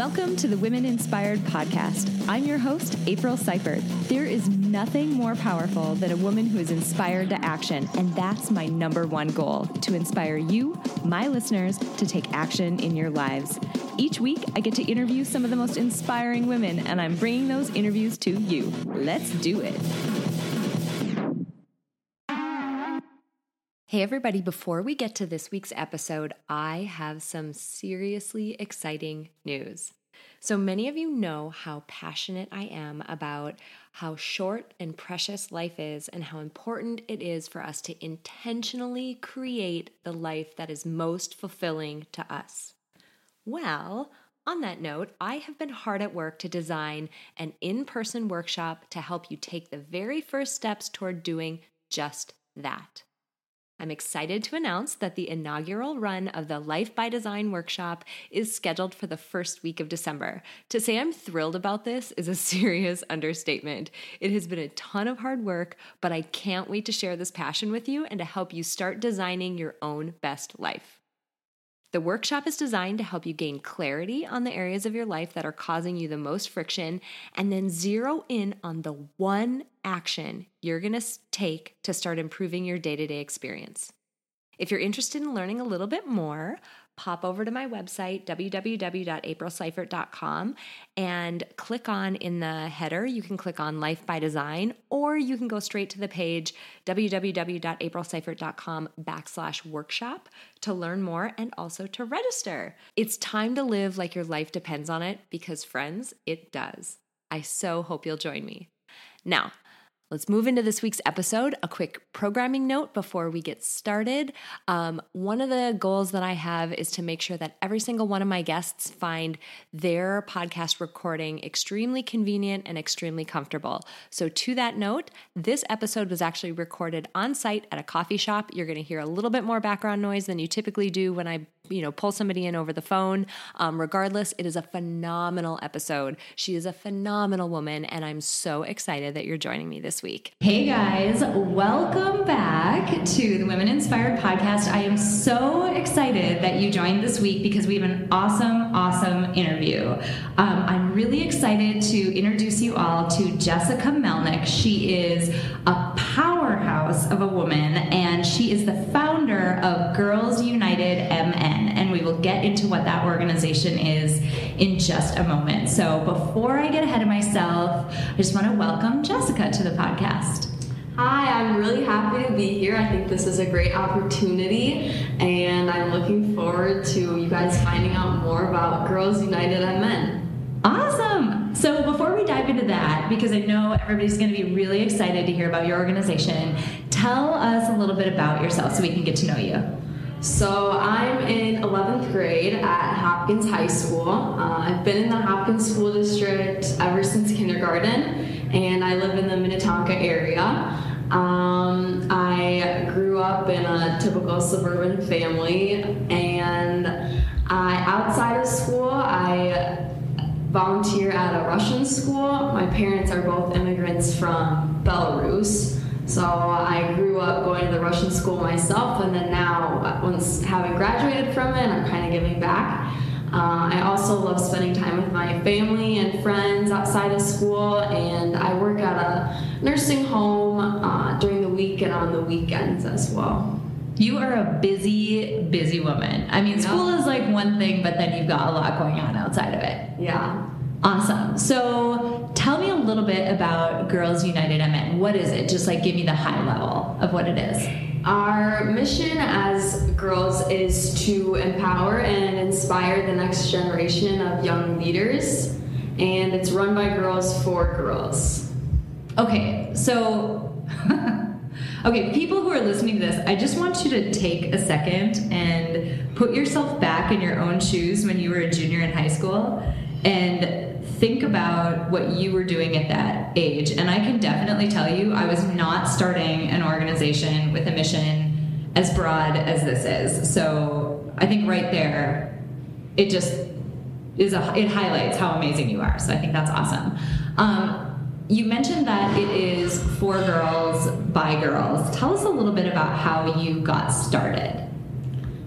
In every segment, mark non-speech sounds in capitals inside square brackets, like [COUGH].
Welcome to the Women Inspired Podcast. I'm your host, April Seifert. There is nothing more powerful than a woman who is inspired to action, and that's my number one goal to inspire you, my listeners, to take action in your lives. Each week, I get to interview some of the most inspiring women, and I'm bringing those interviews to you. Let's do it. Hey, everybody, before we get to this week's episode, I have some seriously exciting news. So many of you know how passionate I am about how short and precious life is and how important it is for us to intentionally create the life that is most fulfilling to us. Well, on that note, I have been hard at work to design an in person workshop to help you take the very first steps toward doing just that. I'm excited to announce that the inaugural run of the Life by Design workshop is scheduled for the first week of December. To say I'm thrilled about this is a [LAUGHS] serious understatement. It has been a ton of hard work, but I can't wait to share this passion with you and to help you start designing your own best life. The workshop is designed to help you gain clarity on the areas of your life that are causing you the most friction and then zero in on the one action you're going to take to start improving your day to day experience. If you're interested in learning a little bit more, pop over to my website, www.aprilseifert.com, and click on in the header, you can click on Life by Design, or you can go straight to the page, www.aprilseifert.com backslash workshop to learn more and also to register. It's time to live like your life depends on it because, friends, it does. I so hope you'll join me. Now, Let's move into this week's episode. A quick programming note before we get started. Um, one of the goals that I have is to make sure that every single one of my guests find their podcast recording extremely convenient and extremely comfortable. So, to that note, this episode was actually recorded on site at a coffee shop. You're going to hear a little bit more background noise than you typically do when I you know pull somebody in over the phone. Um, regardless it is a phenomenal episode. She is a phenomenal woman and i'm so excited that you're joining me this week. Hey guys. Welcome back to the women inspired podcast. I am so excited that you joined this week because we have an awesome awesome interview. Um, i'm really excited to introduce you all to jessica melnick. She is a powerhouse of a woman and she is the founder of girls united mn we will get into what that organization is in just a moment. So before I get ahead of myself, I just want to welcome Jessica to the podcast. Hi, I'm really happy to be here. I think this is a great opportunity, and I'm looking forward to you guys finding out more about Girls United MN. Awesome! So, before we dive into that, because I know everybody's going to be really excited to hear about your organization, tell us a little bit about yourself so we can get to know you. So I'm in 11th grade at Hopkins High School. Uh, I've been in the Hopkins School District ever since kindergarten, and I live in the Minnetonka area. Um, I grew up in a typical suburban family, and I, outside of school, I volunteer at a Russian school. My parents are both immigrants from Belarus. So I grew up going to the Russian school myself, and then now, once having graduated from it, I'm kind of giving back. Uh, I also love spending time with my family and friends outside of school, and I work at a nursing home uh, during the week and on the weekends as well. You are a busy, busy woman. I mean, school is like one thing, but then you've got a lot going on outside of it. Yeah. Awesome. So tell me a little bit about Girls United MN. What is it? Just like give me the high level of what it is. Our mission as girls is to empower and inspire the next generation of young leaders, and it's run by girls for girls. Okay, so, [LAUGHS] okay, people who are listening to this, I just want you to take a second and put yourself back in your own shoes when you were a junior in high school and think about what you were doing at that age. And I can definitely tell you, I was not starting an organization with a mission as broad as this is. So I think right there, it just is a, it highlights how amazing you are. So I think that's awesome. Um, you mentioned that it is for girls by girls. Tell us a little bit about how you got started.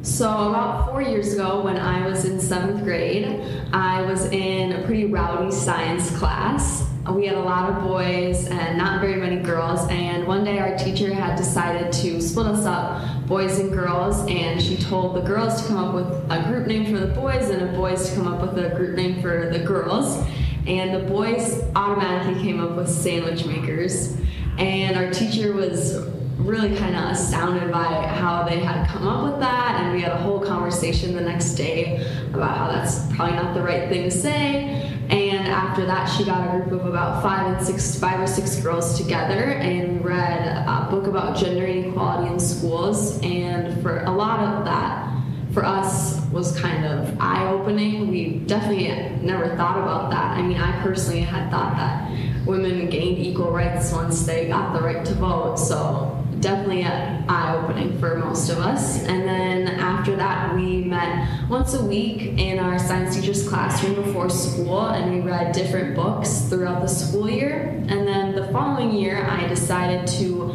So, about four years ago, when I was in seventh grade, I was in a pretty rowdy science class. We had a lot of boys and not very many girls, and one day our teacher had decided to split us up, boys and girls, and she told the girls to come up with a group name for the boys and the boys to come up with a group name for the girls. And the boys automatically came up with sandwich makers, and our teacher was really kind of astounded by how they had come up with that. And we had a whole conversation the next day about how that's probably not the right thing to say. And after that she got a group of about five and six five or six girls together and read a book about gender inequality in schools. And for a lot of that for us was kind of eye-opening. We definitely never thought about that. I mean i personally had thought that women gained equal rights once they got the right to vote. So definitely an eye opening for most of us. And then after that, we met once a week in our science teacher's classroom before school, and we read different books throughout the school year. And then the following year, I decided to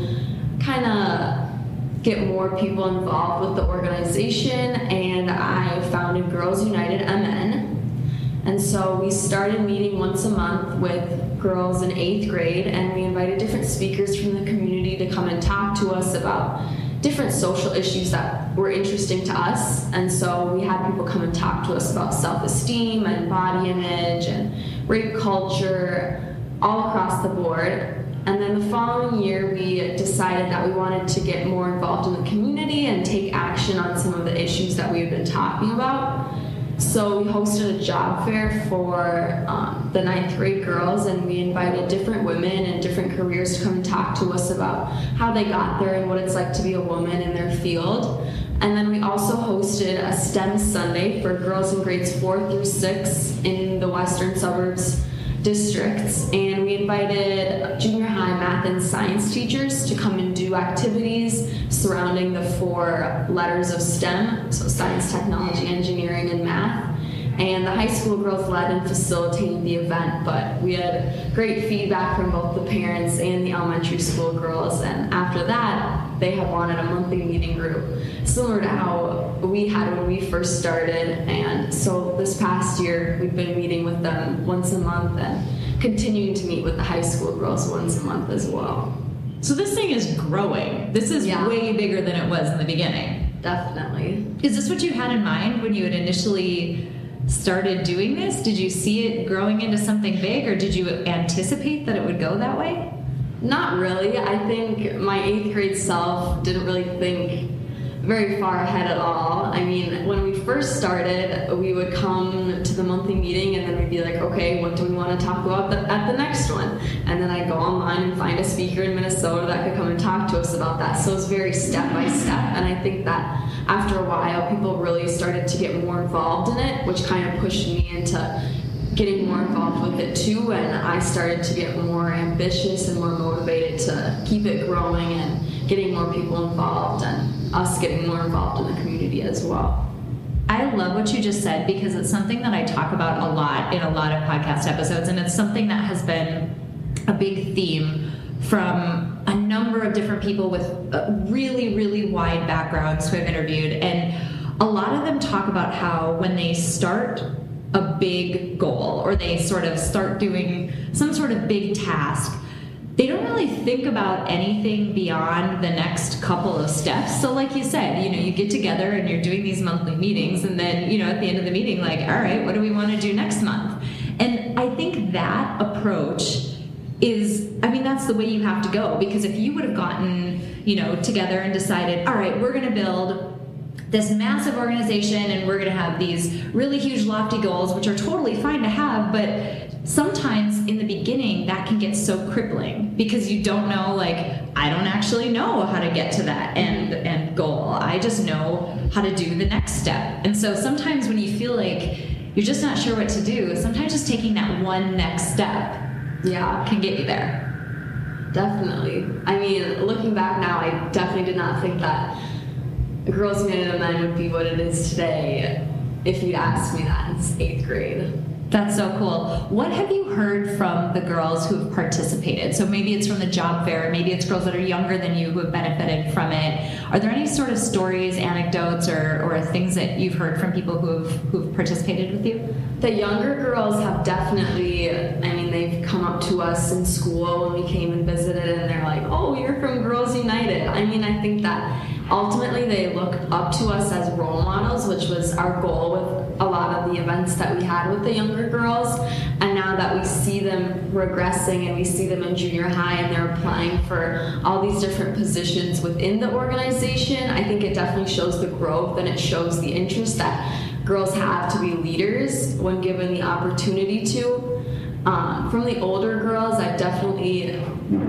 kind of get more people involved with the organization, and I founded Girls United MN. And so we started meeting once a month with girls in eighth grade, and we invited different speakers from the community to come and talk to us about different social issues that were interesting to us. And so we had people come and talk to us about self esteem and body image and rape culture all across the board. And then the following year, we decided that we wanted to get more involved in the community and take action on some of the issues that we had been talking about. So we hosted a job fair for um, the ninth grade girls, and we invited different women and different careers to come and talk to us about how they got there and what it's like to be a woman in their field. And then we also hosted a STEM Sunday for girls in grades four through six in the western suburbs districts and we invited junior high math and science teachers to come and do activities surrounding the four letters of STEM, so science, technology, engineering, and math. And the high school girls led and facilitated the event, but we had great feedback from both the parents and the elementary school girls. And after that, they had wanted a monthly meeting group, similar to how we had when we first started. And so this past year, we've been meeting with them once a month and continuing to meet with the high school girls once a month as well. So this thing is growing. This is Yeah. way bigger than it was in the beginning. Definitely. Is this what you had in mind when you had initially started doing this? Did you see it growing into something big or did you anticipate that it would go that way? Not really. I think my eighth grade self didn't really think very far ahead at all. I mean, when we first started, we would come to the monthly meeting and then we'd be like, okay, what do we want to talk about the, at the next one? And then I'd go online and find a speaker in Minnesota that could come and talk to us about that. So it's very step by step. And I think that after a while, people really started to get more involved in it, which kind of pushed me into getting more involved with it too and i started to get more ambitious and more motivated to keep it growing and getting more people involved and us getting more involved in the community as well I love what you just said because it's something that I talk about a lot in a lot of podcast episodes, and it's something that has been a big theme from a number of different people with uh, really, really wide backgrounds who I've interviewed. And a lot of them talk about how when they start a big goal or they sort of start doing some sort of big task, they don't really think about anything beyond the next couple of steps. So, like you said, you know, you get together and you're doing these monthly meetings, and then, you know, at the end of the meeting, like, all right, what do we want to do next month? And I think that approach is, I mean, that's the way you have to go because if you would have gotten, you know, together and decided, all right, we're going to build this massive organization and we're going to have these really huge lofty goals which are totally fine to have but sometimes in the beginning that can get so crippling because you don't know like i don't actually know how to get to that end end goal. I just know how to do the next step. And so sometimes when you feel like you're just not sure what to do sometimes just taking that one next step yeah can get you there. Definitely. I mean looking back now i definitely did not think that girls united mn would be what it is today if you'd asked me that in eighth grade That's so cool. What have you heard from the girls who have participated? So maybe it's from the job fair, maybe it's girls that are younger than you who have benefited from it. Are there any sort of stories, anecdotes, or, or things that you've heard from people who have who've participated with you? The younger girls have definitely, I mean, they've come up to us in school when we came and visited, and they're like, oh, you're from Girls United. I mean, I think that ultimately they look up to us as role models, which was our goal with a lot of the events that we had with the younger girls. And now that we see them regressing and we see them in junior high and they're applying for all these different positions within the organization, I think it definitely shows the growth and it shows the interest that girls have to be leaders when given the opportunity to. Um, from the older girls, I've definitely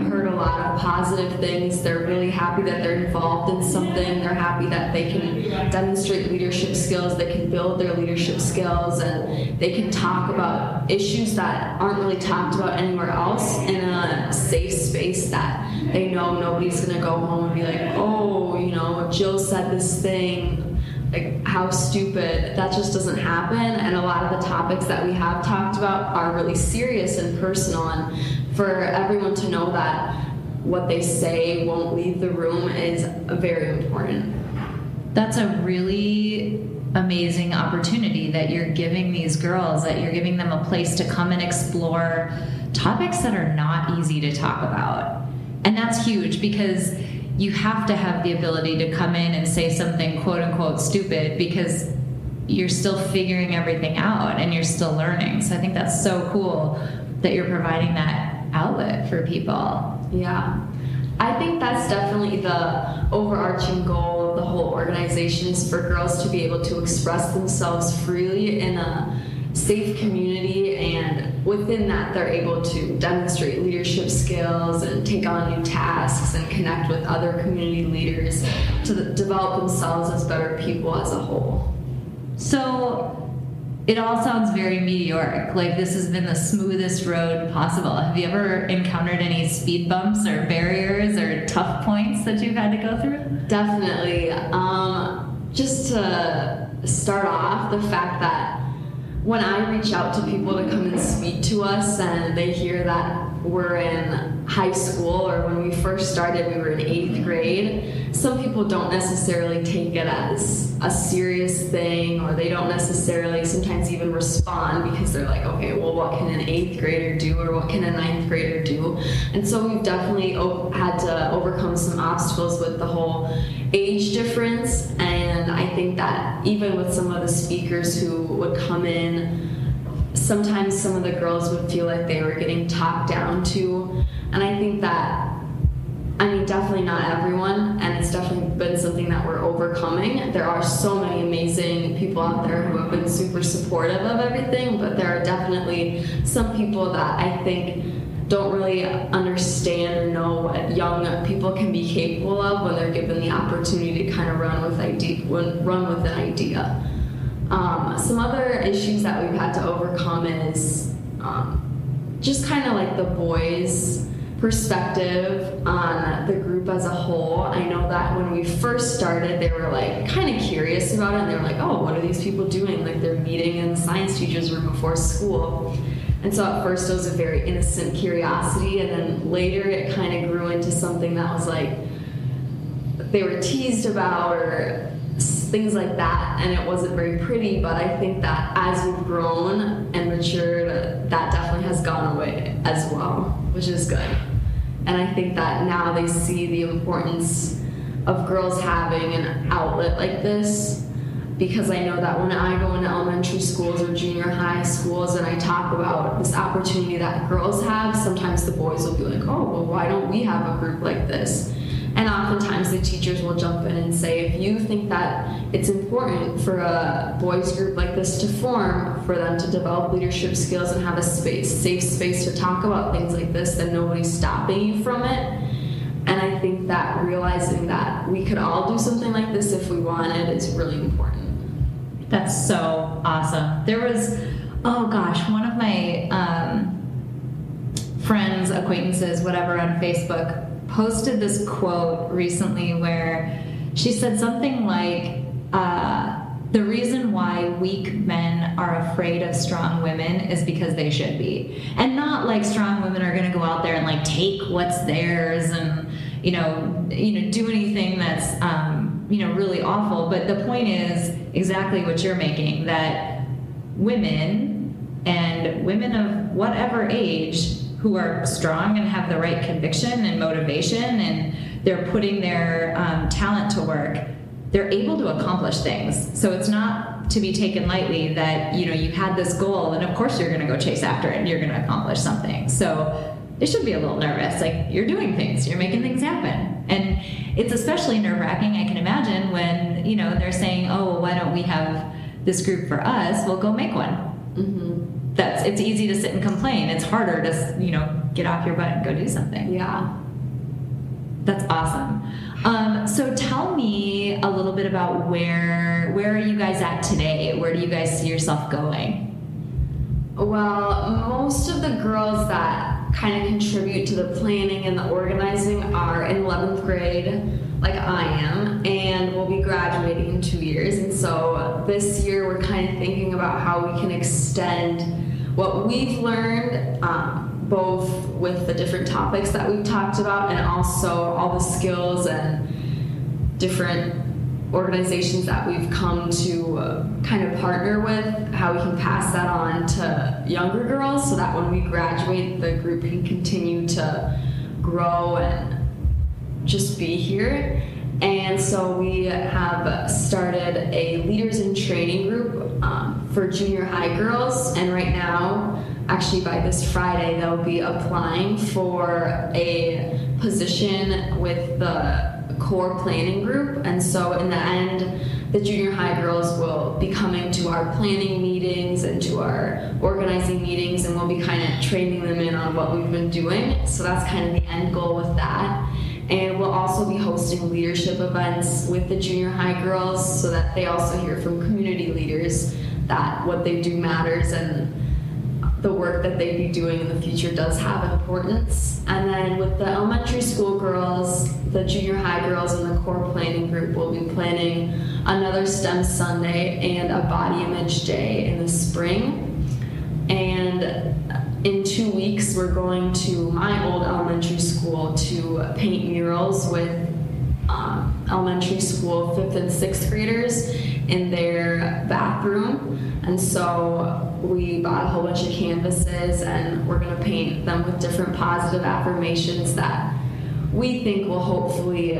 heard a lot of positive things. They're really happy that they're involved in something. They're happy that they can demonstrate leadership skills, they can build their leadership skills, and they can talk about issues that aren't really talked about anywhere else in a safe space that they know nobody's going to go home and be like, oh, you know, Jill said this thing like how stupid that just doesn't happen. And a lot of the topics that we have talked about are really serious and personal. And for everyone to know that what they say won't leave the room is very important. That's a really amazing opportunity that you're giving these girls that you're giving them a place to come and explore topics that are not easy to talk about. And that's huge because you have to have the ability to come in and say something quote unquote stupid because you're still figuring everything out and you're still learning. So I think that's so cool that you're providing that outlet for people. Yeah. I think that's definitely the overarching goal of the whole organization is for girls to be able to express themselves freely in a safe community and within that they're able to demonstrate leadership skills and take on new tasks and connect with other community leaders to develop themselves as better people as a whole. So it all sounds very meteoric like this has been the smoothest road possible. Have you ever encountered any speed bumps or barriers or tough points that you've had to go through? Definitely. Um, just to start off the fact that when I reach out to people to come and speak to us and they hear that we're in high school or when we first started we were in eighth grade. Some people don't necessarily take it as a serious thing or they don't necessarily sometimes even respond because they're like okay well what can an eighth grader do or what can a ninth grader do? And so we've definitely had to overcome some obstacles with the whole age difference. And i think that even with some of the speakers who would come in sometimes some of the girls would feel like they were getting talked down to. And I think that, I mean, definitely not everyone, and it's definitely been something that we're overcoming. There are so many amazing people out there who have been super supportive of everything, but there are definitely some people that I think don't really understand or know what young people can be capable of when they're given the opportunity to kind of run with idea, run with an idea. Um, some other issues that we've had to overcome is um, just kind of like the boys' perspective on the group as a whole. I know that when we first started, they were like kind of curious about it, and they were like, "Oh, what are these people doing? Like they're meeting in the science teachers' room before school." And so at first it was a very innocent curiosity, and then later it kind of grew into something that was like they were teased about or things like that, and it wasn't very pretty. But I think that as we've grown and matured, that definitely has gone away as well, which is good. And I think that now they see the importance of girls having an outlet like this because I know that when I go into elementary schools or junior high schools and I talk about this opportunity that girls have, sometimes the boys will be like, oh, well, why don't we have a group like this? And oftentimes the teachers will jump in and say, if you think that it's important for a boys group like this to form, for them to develop leadership skills and have a space, safe space to talk about things like this, then nobody's stopping you from it. And I think that realizing that we could all do something like this if we wanted is really important. That's so awesome. There was, oh gosh, one of my um, friends, acquaintances, whatever, on Facebook posted this quote recently where she said something like, uh, the reason why weak men are afraid of strong women is because they should be. And not like strong women are going to go out there and like take what's theirs and you know, you know, do anything that's um, you know, really awful, but the point is exactly what you're making that women and women of whatever age who are strong and have the right conviction and motivation and they're putting their um, talent to work they're able to accomplish things. So it's not to be taken lightly that you know you had this goal and of course you're going to go chase after it and you're going to accomplish something. So it should be a little nervous. Like you're doing things, you're making things happen, and it's especially nerve wracking. I can imagine when you know they're saying, "Oh, why don't we have this group for us? We'll go make one." Mm-hmm. That's it's easy to sit and complain. It's harder to you know get off your butt and go do something. Yeah. That's awesome. Um, so tell me a little bit about where where are you guys at today? Where do you guys see yourself going? Well, most of the girls that kind of contribute to the planning and the organizing are in 11th grade, like I am, and we'll be graduating in two years. And so this year we're kind of thinking about how we can extend what we've learned. Um, both with the different topics that we've talked about and also all the skills and different organizations that we've come to uh, kind of partner with, how we can pass that on to younger girls so that when we graduate, the group can continue to grow and just be here. And so we have started a leaders in training group um, for junior high girls, and right now actually by this Friday, they'll be applying for a position with the core planning group. And so in the end, the junior high girls will be coming to our planning meetings and to our organizing meetings, and we'll be kind of training them in on what we've been doing. So that's kind of the end goal with that. And we'll also be hosting leadership events with the junior high girls so that they also hear from community leaders that what they do matters and the work that they'd be doing in the future does have importance. And then with the elementary school girls, the junior high girls, and the core planning group will be planning another STEM Sunday and a body image day in the spring. Weeks, we're going to my old elementary school to paint murals with um, elementary school fifth and sixth graders in their bathroom. And so we bought a whole bunch of canvases and we're going to paint them with different positive affirmations that we think will hopefully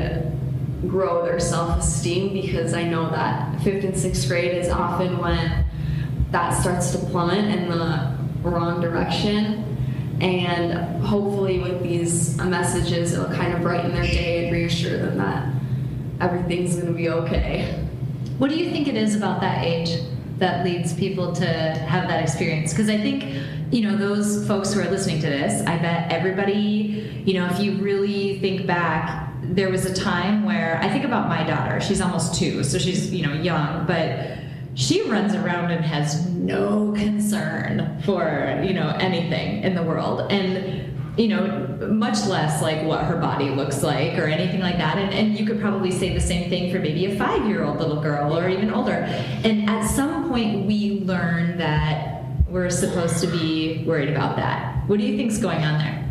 grow their self-esteem because I know that fifth and sixth grade is often when that starts to plummet in the wrong direction and hopefully with these messages it'll kind of brighten their day and reassure them that everything's going to be okay. What do you think it is about that age that leads people to have that experience because i think you know those folks who are listening to this i bet everybody you know if you really think back there was a time where i think about my daughter she's almost two so she's you know young but she runs around and has no concern for you know anything in the world and you know, much less like what her body looks like or anything like that. And, and you could probably say the same thing for maybe a five year old little girl or even older. And at some point, we learn that we're supposed to be worried about that. What do you think's going on there?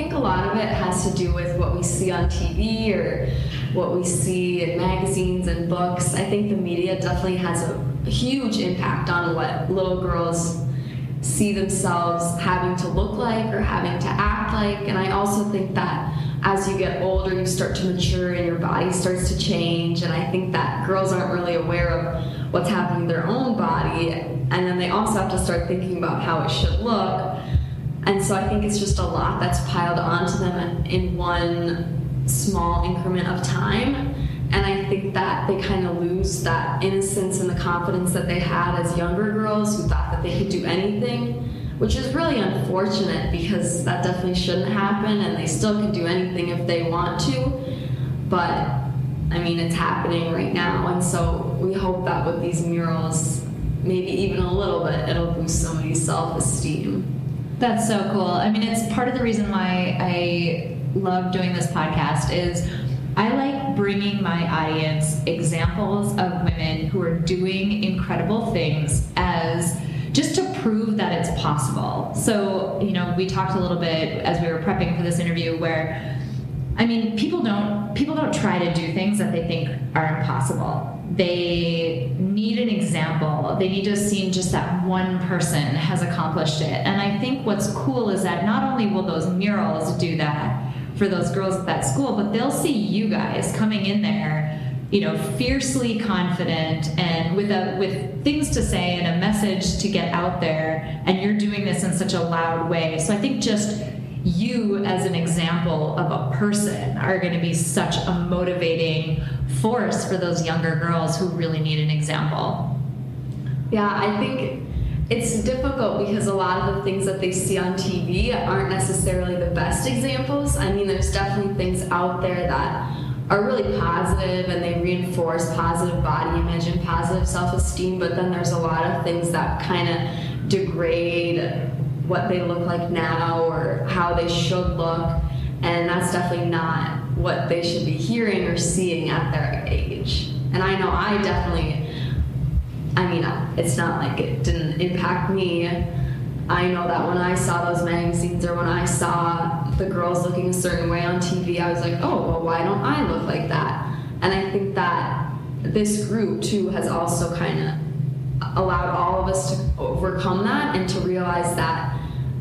I think a lot of it has to do with what we see on TV or what we see in magazines and books. I think the media definitely has a huge impact on what little girls see themselves having to look like or having to act like. And I also think that as you get older, you start to mature and your body starts to change. And I think that girls aren't really aware of what's happening in their own body. And then they also have to start thinking about how it should look. And so I think it's just a lot that's piled onto them in one small increment of time. And I think that they kind of lose that innocence and the confidence that they had as younger girls who thought that they could do anything, which is really unfortunate because that definitely shouldn't happen and they still can do anything if they want to. But I mean, it's happening right now. And so we hope that with these murals, maybe even a little bit, it'll boost somebody's self esteem. That's so cool. I mean, it's part of the reason why I love doing this podcast is I like bringing my audience examples of women who are doing incredible things as just to prove that it's possible. So, you know, we talked a little bit as we were prepping for this interview where I mean, people don't people don't try to do things that they think are impossible. They need an example. They need to seen just that one person has accomplished it. And I think what's cool is that not only will those murals do that for those girls at that school, but they'll see you guys coming in there you know fiercely confident and with a with things to say and a message to get out there and you're doing this in such a loud way so i think just you as an example of a person are going to be such a motivating force for those younger girls who really need an example. Yeah, I think it's difficult because a lot of the things that they see on TV aren't necessarily the best examples. I mean, there's definitely things out there that are really positive and they reinforce positive body image and positive self esteem, but then there's a lot of things that kind of degrade what they look like now or how they should look. And that's definitely not what they should be hearing or seeing at their age. And I know I definitely, I mean, it's not like it didn't impact me. I know that when I saw those magazines or when I saw the girls looking a certain way on TV, I was like, oh, well, why don't I look like that? And I think that this group, too, has also kind of allowed all of us to overcome that and to realize that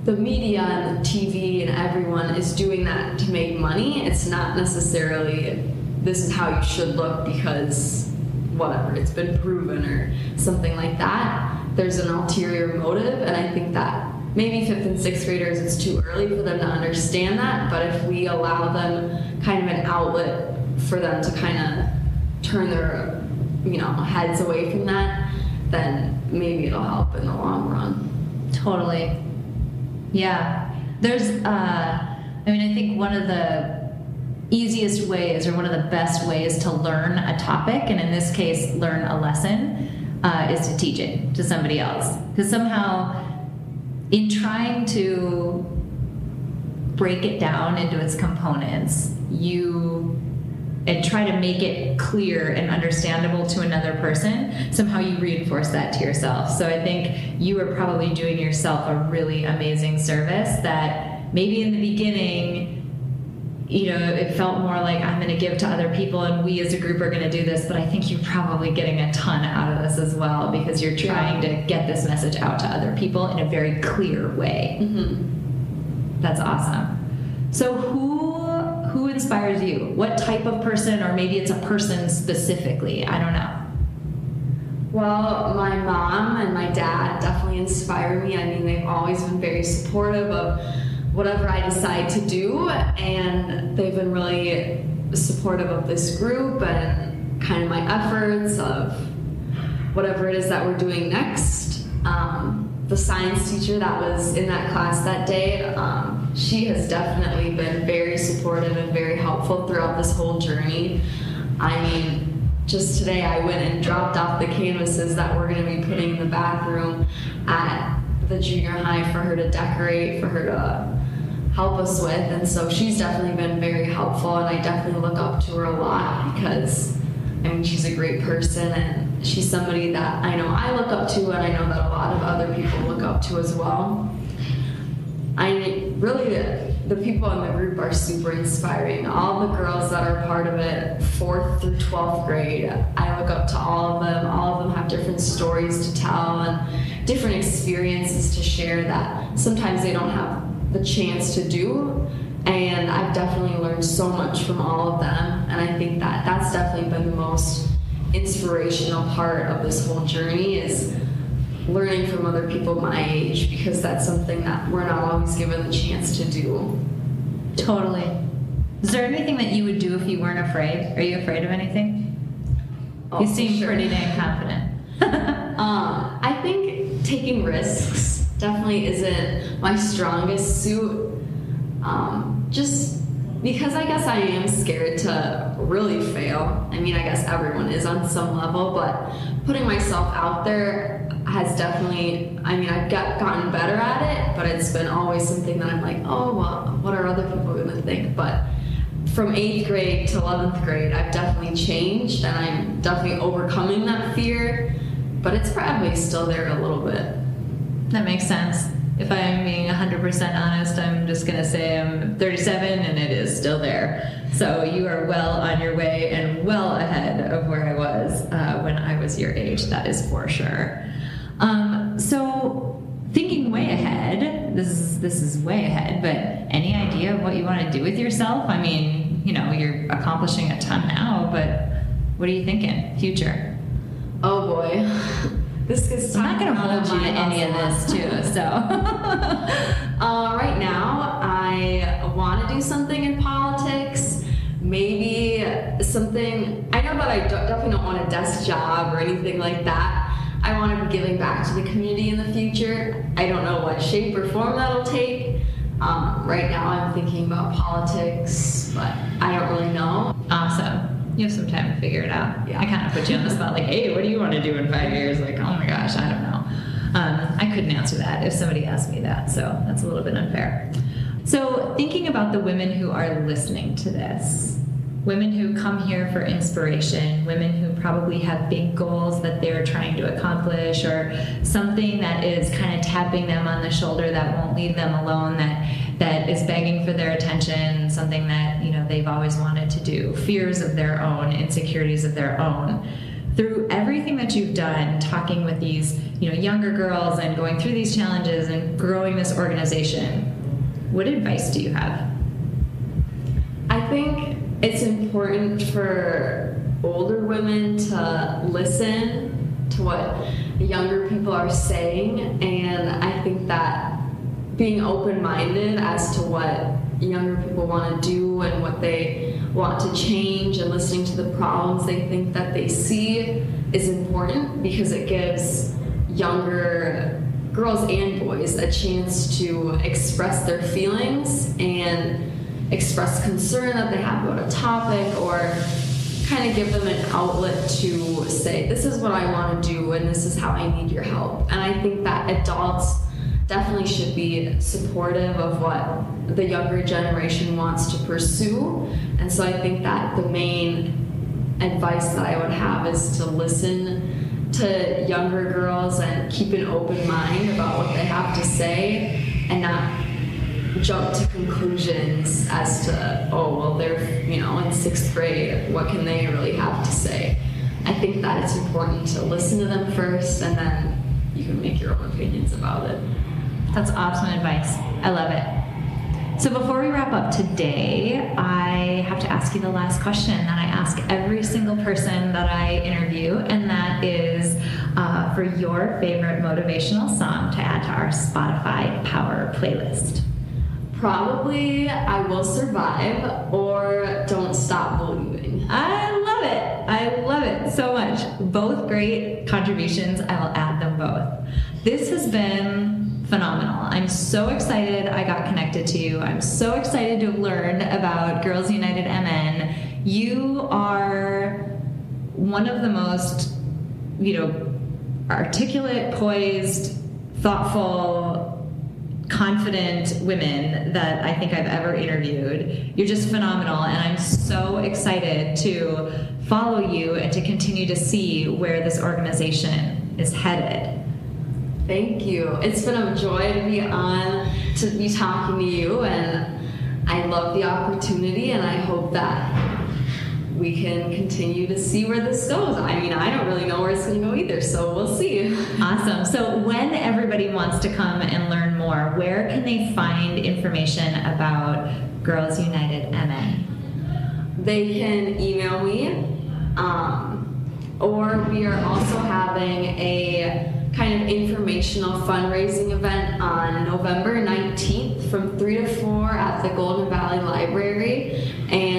the media and the TV and everyone is doing that to make money. It's not necessarily this is how you should look because whatever, it's been proven or something like that. There's an ulterior motive, and I think that maybe fifth and sixth graders it's too early for them to understand that, but if we allow them kind of an outlet for them to kind of turn their you know heads away from that, then maybe it'll help in the long run. Totally. Yeah. There's, uh, I mean, I think one of the easiest ways or one of the best ways to learn a topic, and in this case, learn a lesson, uh, is to teach it to somebody else. Because somehow, in trying to break it down into its components, you and try to make it clear and understandable to another person, somehow you reinforce that to yourself. So I think you are probably doing yourself a really amazing service that maybe in the beginning, you know, it felt more like I'm going to give to other people and we as a group are going to do this, but I think you're probably getting a ton out of this as well because you're trying to get this message out to other people in a very clear way. Mm-hmm. That's awesome. So, who who inspires you? What type of person, or maybe it's a person specifically? I don't know. Well, my mom and my dad definitely inspire me. I mean, they've always been very supportive of whatever I decide to do, and they've been really supportive of this group and kind of my efforts of whatever it is that we're doing next. Um, the science teacher that was in that class that day, um, she has definitely been very supportive and very helpful throughout this whole journey. I mean, just today I went and dropped off the canvases that we're going to be putting in the bathroom at the junior high for her to decorate, for her to help us with. And so she's definitely been very helpful, and I definitely look up to her a lot because, I mean, she's a great person and she's somebody that I know I look up to, and I know that a lot of other people look up to as well. I really, the, the people in the group are super inspiring. All the girls that are part of it, fourth through 12th grade, I look up to all of them. All of them have different stories to tell and different experiences to share that sometimes they don't have the chance to do. And I've definitely learned so much from all of them. And I think that that's definitely been the most inspirational part of this whole journey is learning from other people my age because that's something that we're not always given the chance to do. Totally. Is there anything that you would do if you weren't afraid? Are you afraid of anything? Oh, you seem sure. pretty dang confident. [LAUGHS] [LAUGHS] um, I think taking risks definitely isn't my strongest suit. Um, just because I guess I am scared to really fail. I mean, I guess everyone is on some level, but putting myself out there has definitely, I mean, I've got, gotten better at it, but it's been always something that I'm like, oh, well, what are other people going to think? But from eighth grade to 11th grade, I've definitely changed and I'm definitely overcoming that fear, but it's probably still there a little bit. That makes sense. If I'm being 100% honest, I'm just going to say I'm 37 and it is still there. So you are well on your way and well ahead of where I was uh, when I was your age, that is for sure. So thinking way ahead, this is this is way ahead, but any idea of what you want to do with yourself? I mean, you know, you're accomplishing a ton now, but what are you thinking? Future? Oh boy. This gets I'm not going to hold you to any of this too. So, [LAUGHS] uh, right now, I want to do something in politics. Maybe something. I know that I definitely don't want a desk job or anything like that. I want to be giving back to the community in the future. I don't know what shape or form that'll take. Um, right now, I'm thinking about politics, but I don't really know. Awesome you have some time to figure it out. Yeah. I kind of put you on the spot, like, hey, what do you want to do in five years? Like, oh my gosh, I don't know. Um, I couldn't answer that if somebody asked me that, so that's a little bit unfair. So, thinking about the women who are listening to this, women who come here for inspiration, women who probably have big goals that they're trying to accomplish, or something that is kind of tapping them on the shoulder that won't leave them alone, that that is begging for their attention, something that you know they've always wanted to do, fears of their own, insecurities of their own. Through everything that you've done, talking with these you know younger girls and going through these challenges and growing this organization, what advice do you have? I think it's important for older women to listen to what younger people are saying, and I think that being open minded as to what younger people want to do and what they want to change and listening to the problems they think that they see is important because it gives younger girls and boys a chance to express their feelings and express concern that they have about a topic or kind of give them an outlet to say this is what I want to do and this is how I need your help and I think that adults definitely should be supportive of what the younger generation wants to pursue. And so I think that the main advice that I would have is to listen to younger girls and keep an open mind about what they have to say and not jump to conclusions as to, oh, well, they're, you know, in sixth grade, what can they really have to say? I think that it's important to listen to them first and then you can make your own opinions about it. That's awesome advice. I love it. So before we wrap up today, I have to ask you the last question that I ask every single person that I interview, and that is uh, for your favorite motivational song to add to our Spotify Power playlist. Probably I Will Survive or Don't Stop Believing. I love it. I love it so much. Both great contributions. I will add them both. This has been phenomenal. I'm so excited I got connected to you. I'm so excited to learn about Girls United MN. You are one of the most, you know, articulate, poised, thoughtful, confident women that I think I've ever interviewed. You're just phenomenal, and I'm so excited to follow you and to continue to see where this organization is headed. Thank you. It's been a joy to be on, to be talking to you, and I love the opportunity, and I hope that we can continue to see where this goes. I mean, I don't really know where it's going to go either, so we'll see. Awesome. So, when everybody wants to come and learn more, where can they find information about Girls United MN? They can email me, um, or we are also having a kind of informational fundraising event on November 19th from 3 to 4 at the Golden Valley Library. And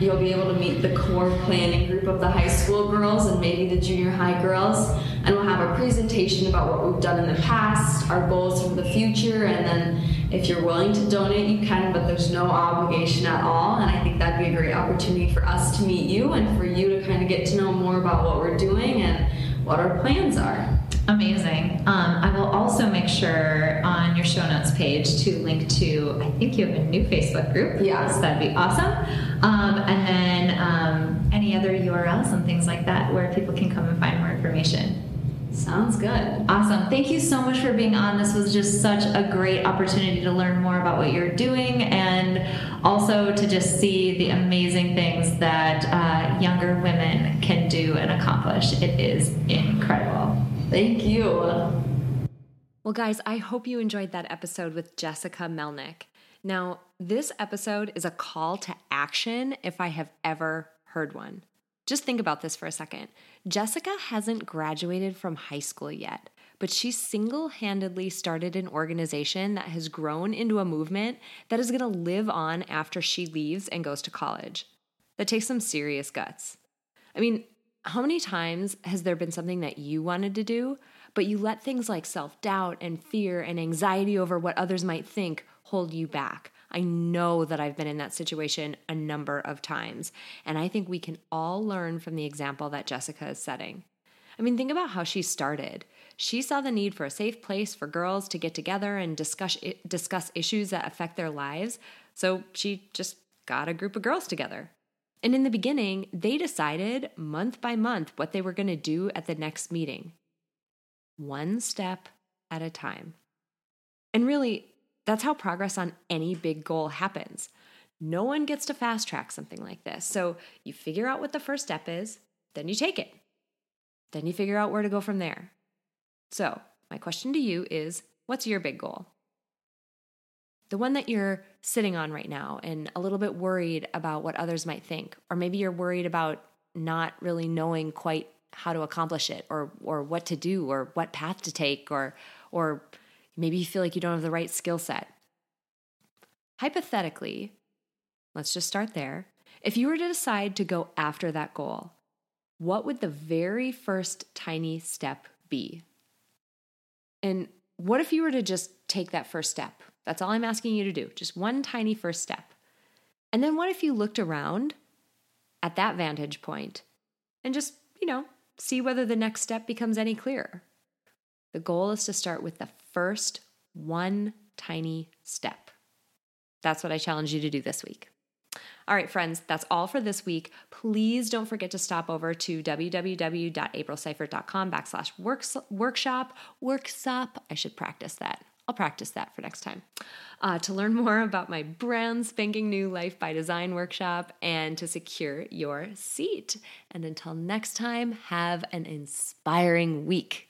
you'll be able to meet the core planning group of the high school girls and maybe the junior high girls. And we'll have a presentation about what we've done in the past, our goals for the future, and then if you're willing to donate, you can, but there's no obligation at all. And I think that'd be a great opportunity for us to meet you and for you to kind of get to know more about what we're doing and what our plans are. Amazing. Um, I will also make sure on your show notes page to link to, I think you have a new Facebook group. Yes. So that'd be awesome. Um, and then um, any other URLs and things like that where people can come and find more information. Sounds good. Awesome. Thank you so much for being on. This was just such a great opportunity to learn more about what you're doing and also to just see the amazing things that uh, younger women can do and accomplish. It is incredible. Thank you. Well, guys, I hope you enjoyed that episode with Jessica Melnick. Now, this episode is a call to action if I have ever heard one. Just think about this for a second. Jessica hasn't graduated from high school yet, but she single handedly started an organization that has grown into a movement that is going to live on after she leaves and goes to college. That takes some serious guts. I mean, how many times has there been something that you wanted to do, but you let things like self doubt and fear and anxiety over what others might think hold you back? I know that I've been in that situation a number of times, and I think we can all learn from the example that Jessica is setting. I mean, think about how she started. She saw the need for a safe place for girls to get together and discuss discuss issues that affect their lives, so she just got a group of girls together. And in the beginning, they decided month by month what they were going to do at the next meeting. One step at a time. And really, that's how progress on any big goal happens. No one gets to fast track something like this. So you figure out what the first step is, then you take it. Then you figure out where to go from there. So, my question to you is what's your big goal? The one that you're sitting on right now and a little bit worried about what others might think, or maybe you're worried about not really knowing quite how to accomplish it or or what to do or what path to take or or Maybe you feel like you don't have the right skill set. Hypothetically, let's just start there. If you were to decide to go after that goal, what would the very first tiny step be? And what if you were to just take that first step? That's all I'm asking you to do, just one tiny first step. And then what if you looked around at that vantage point and just, you know, see whether the next step becomes any clearer? The goal is to start with the first one tiny step. That's what I challenge you to do this week. All right, friends, that's all for this week. Please don't forget to stop over to www.aprilseifert.com backslash workshop, workshop. I should practice that. I'll practice that for next time. Uh, to learn more about my brand spanking new Life by Design workshop and to secure your seat. And until next time, have an inspiring week.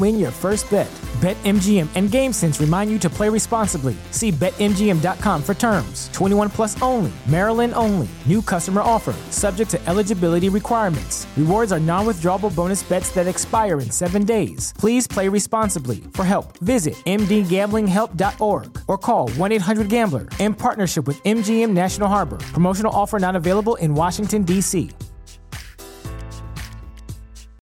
win your first bet. BetMGM and GameSense remind you to play responsibly. See BetMGM.com for terms. 21 plus only, Maryland only. New customer offer, subject to eligibility requirements. Rewards are non withdrawable bonus bets that expire in seven days. Please play responsibly. For help, visit mdgamblinghelp.org or call 1 800 Gambler in partnership with MGM National Harbor. Promotional offer not available in Washington, D.C.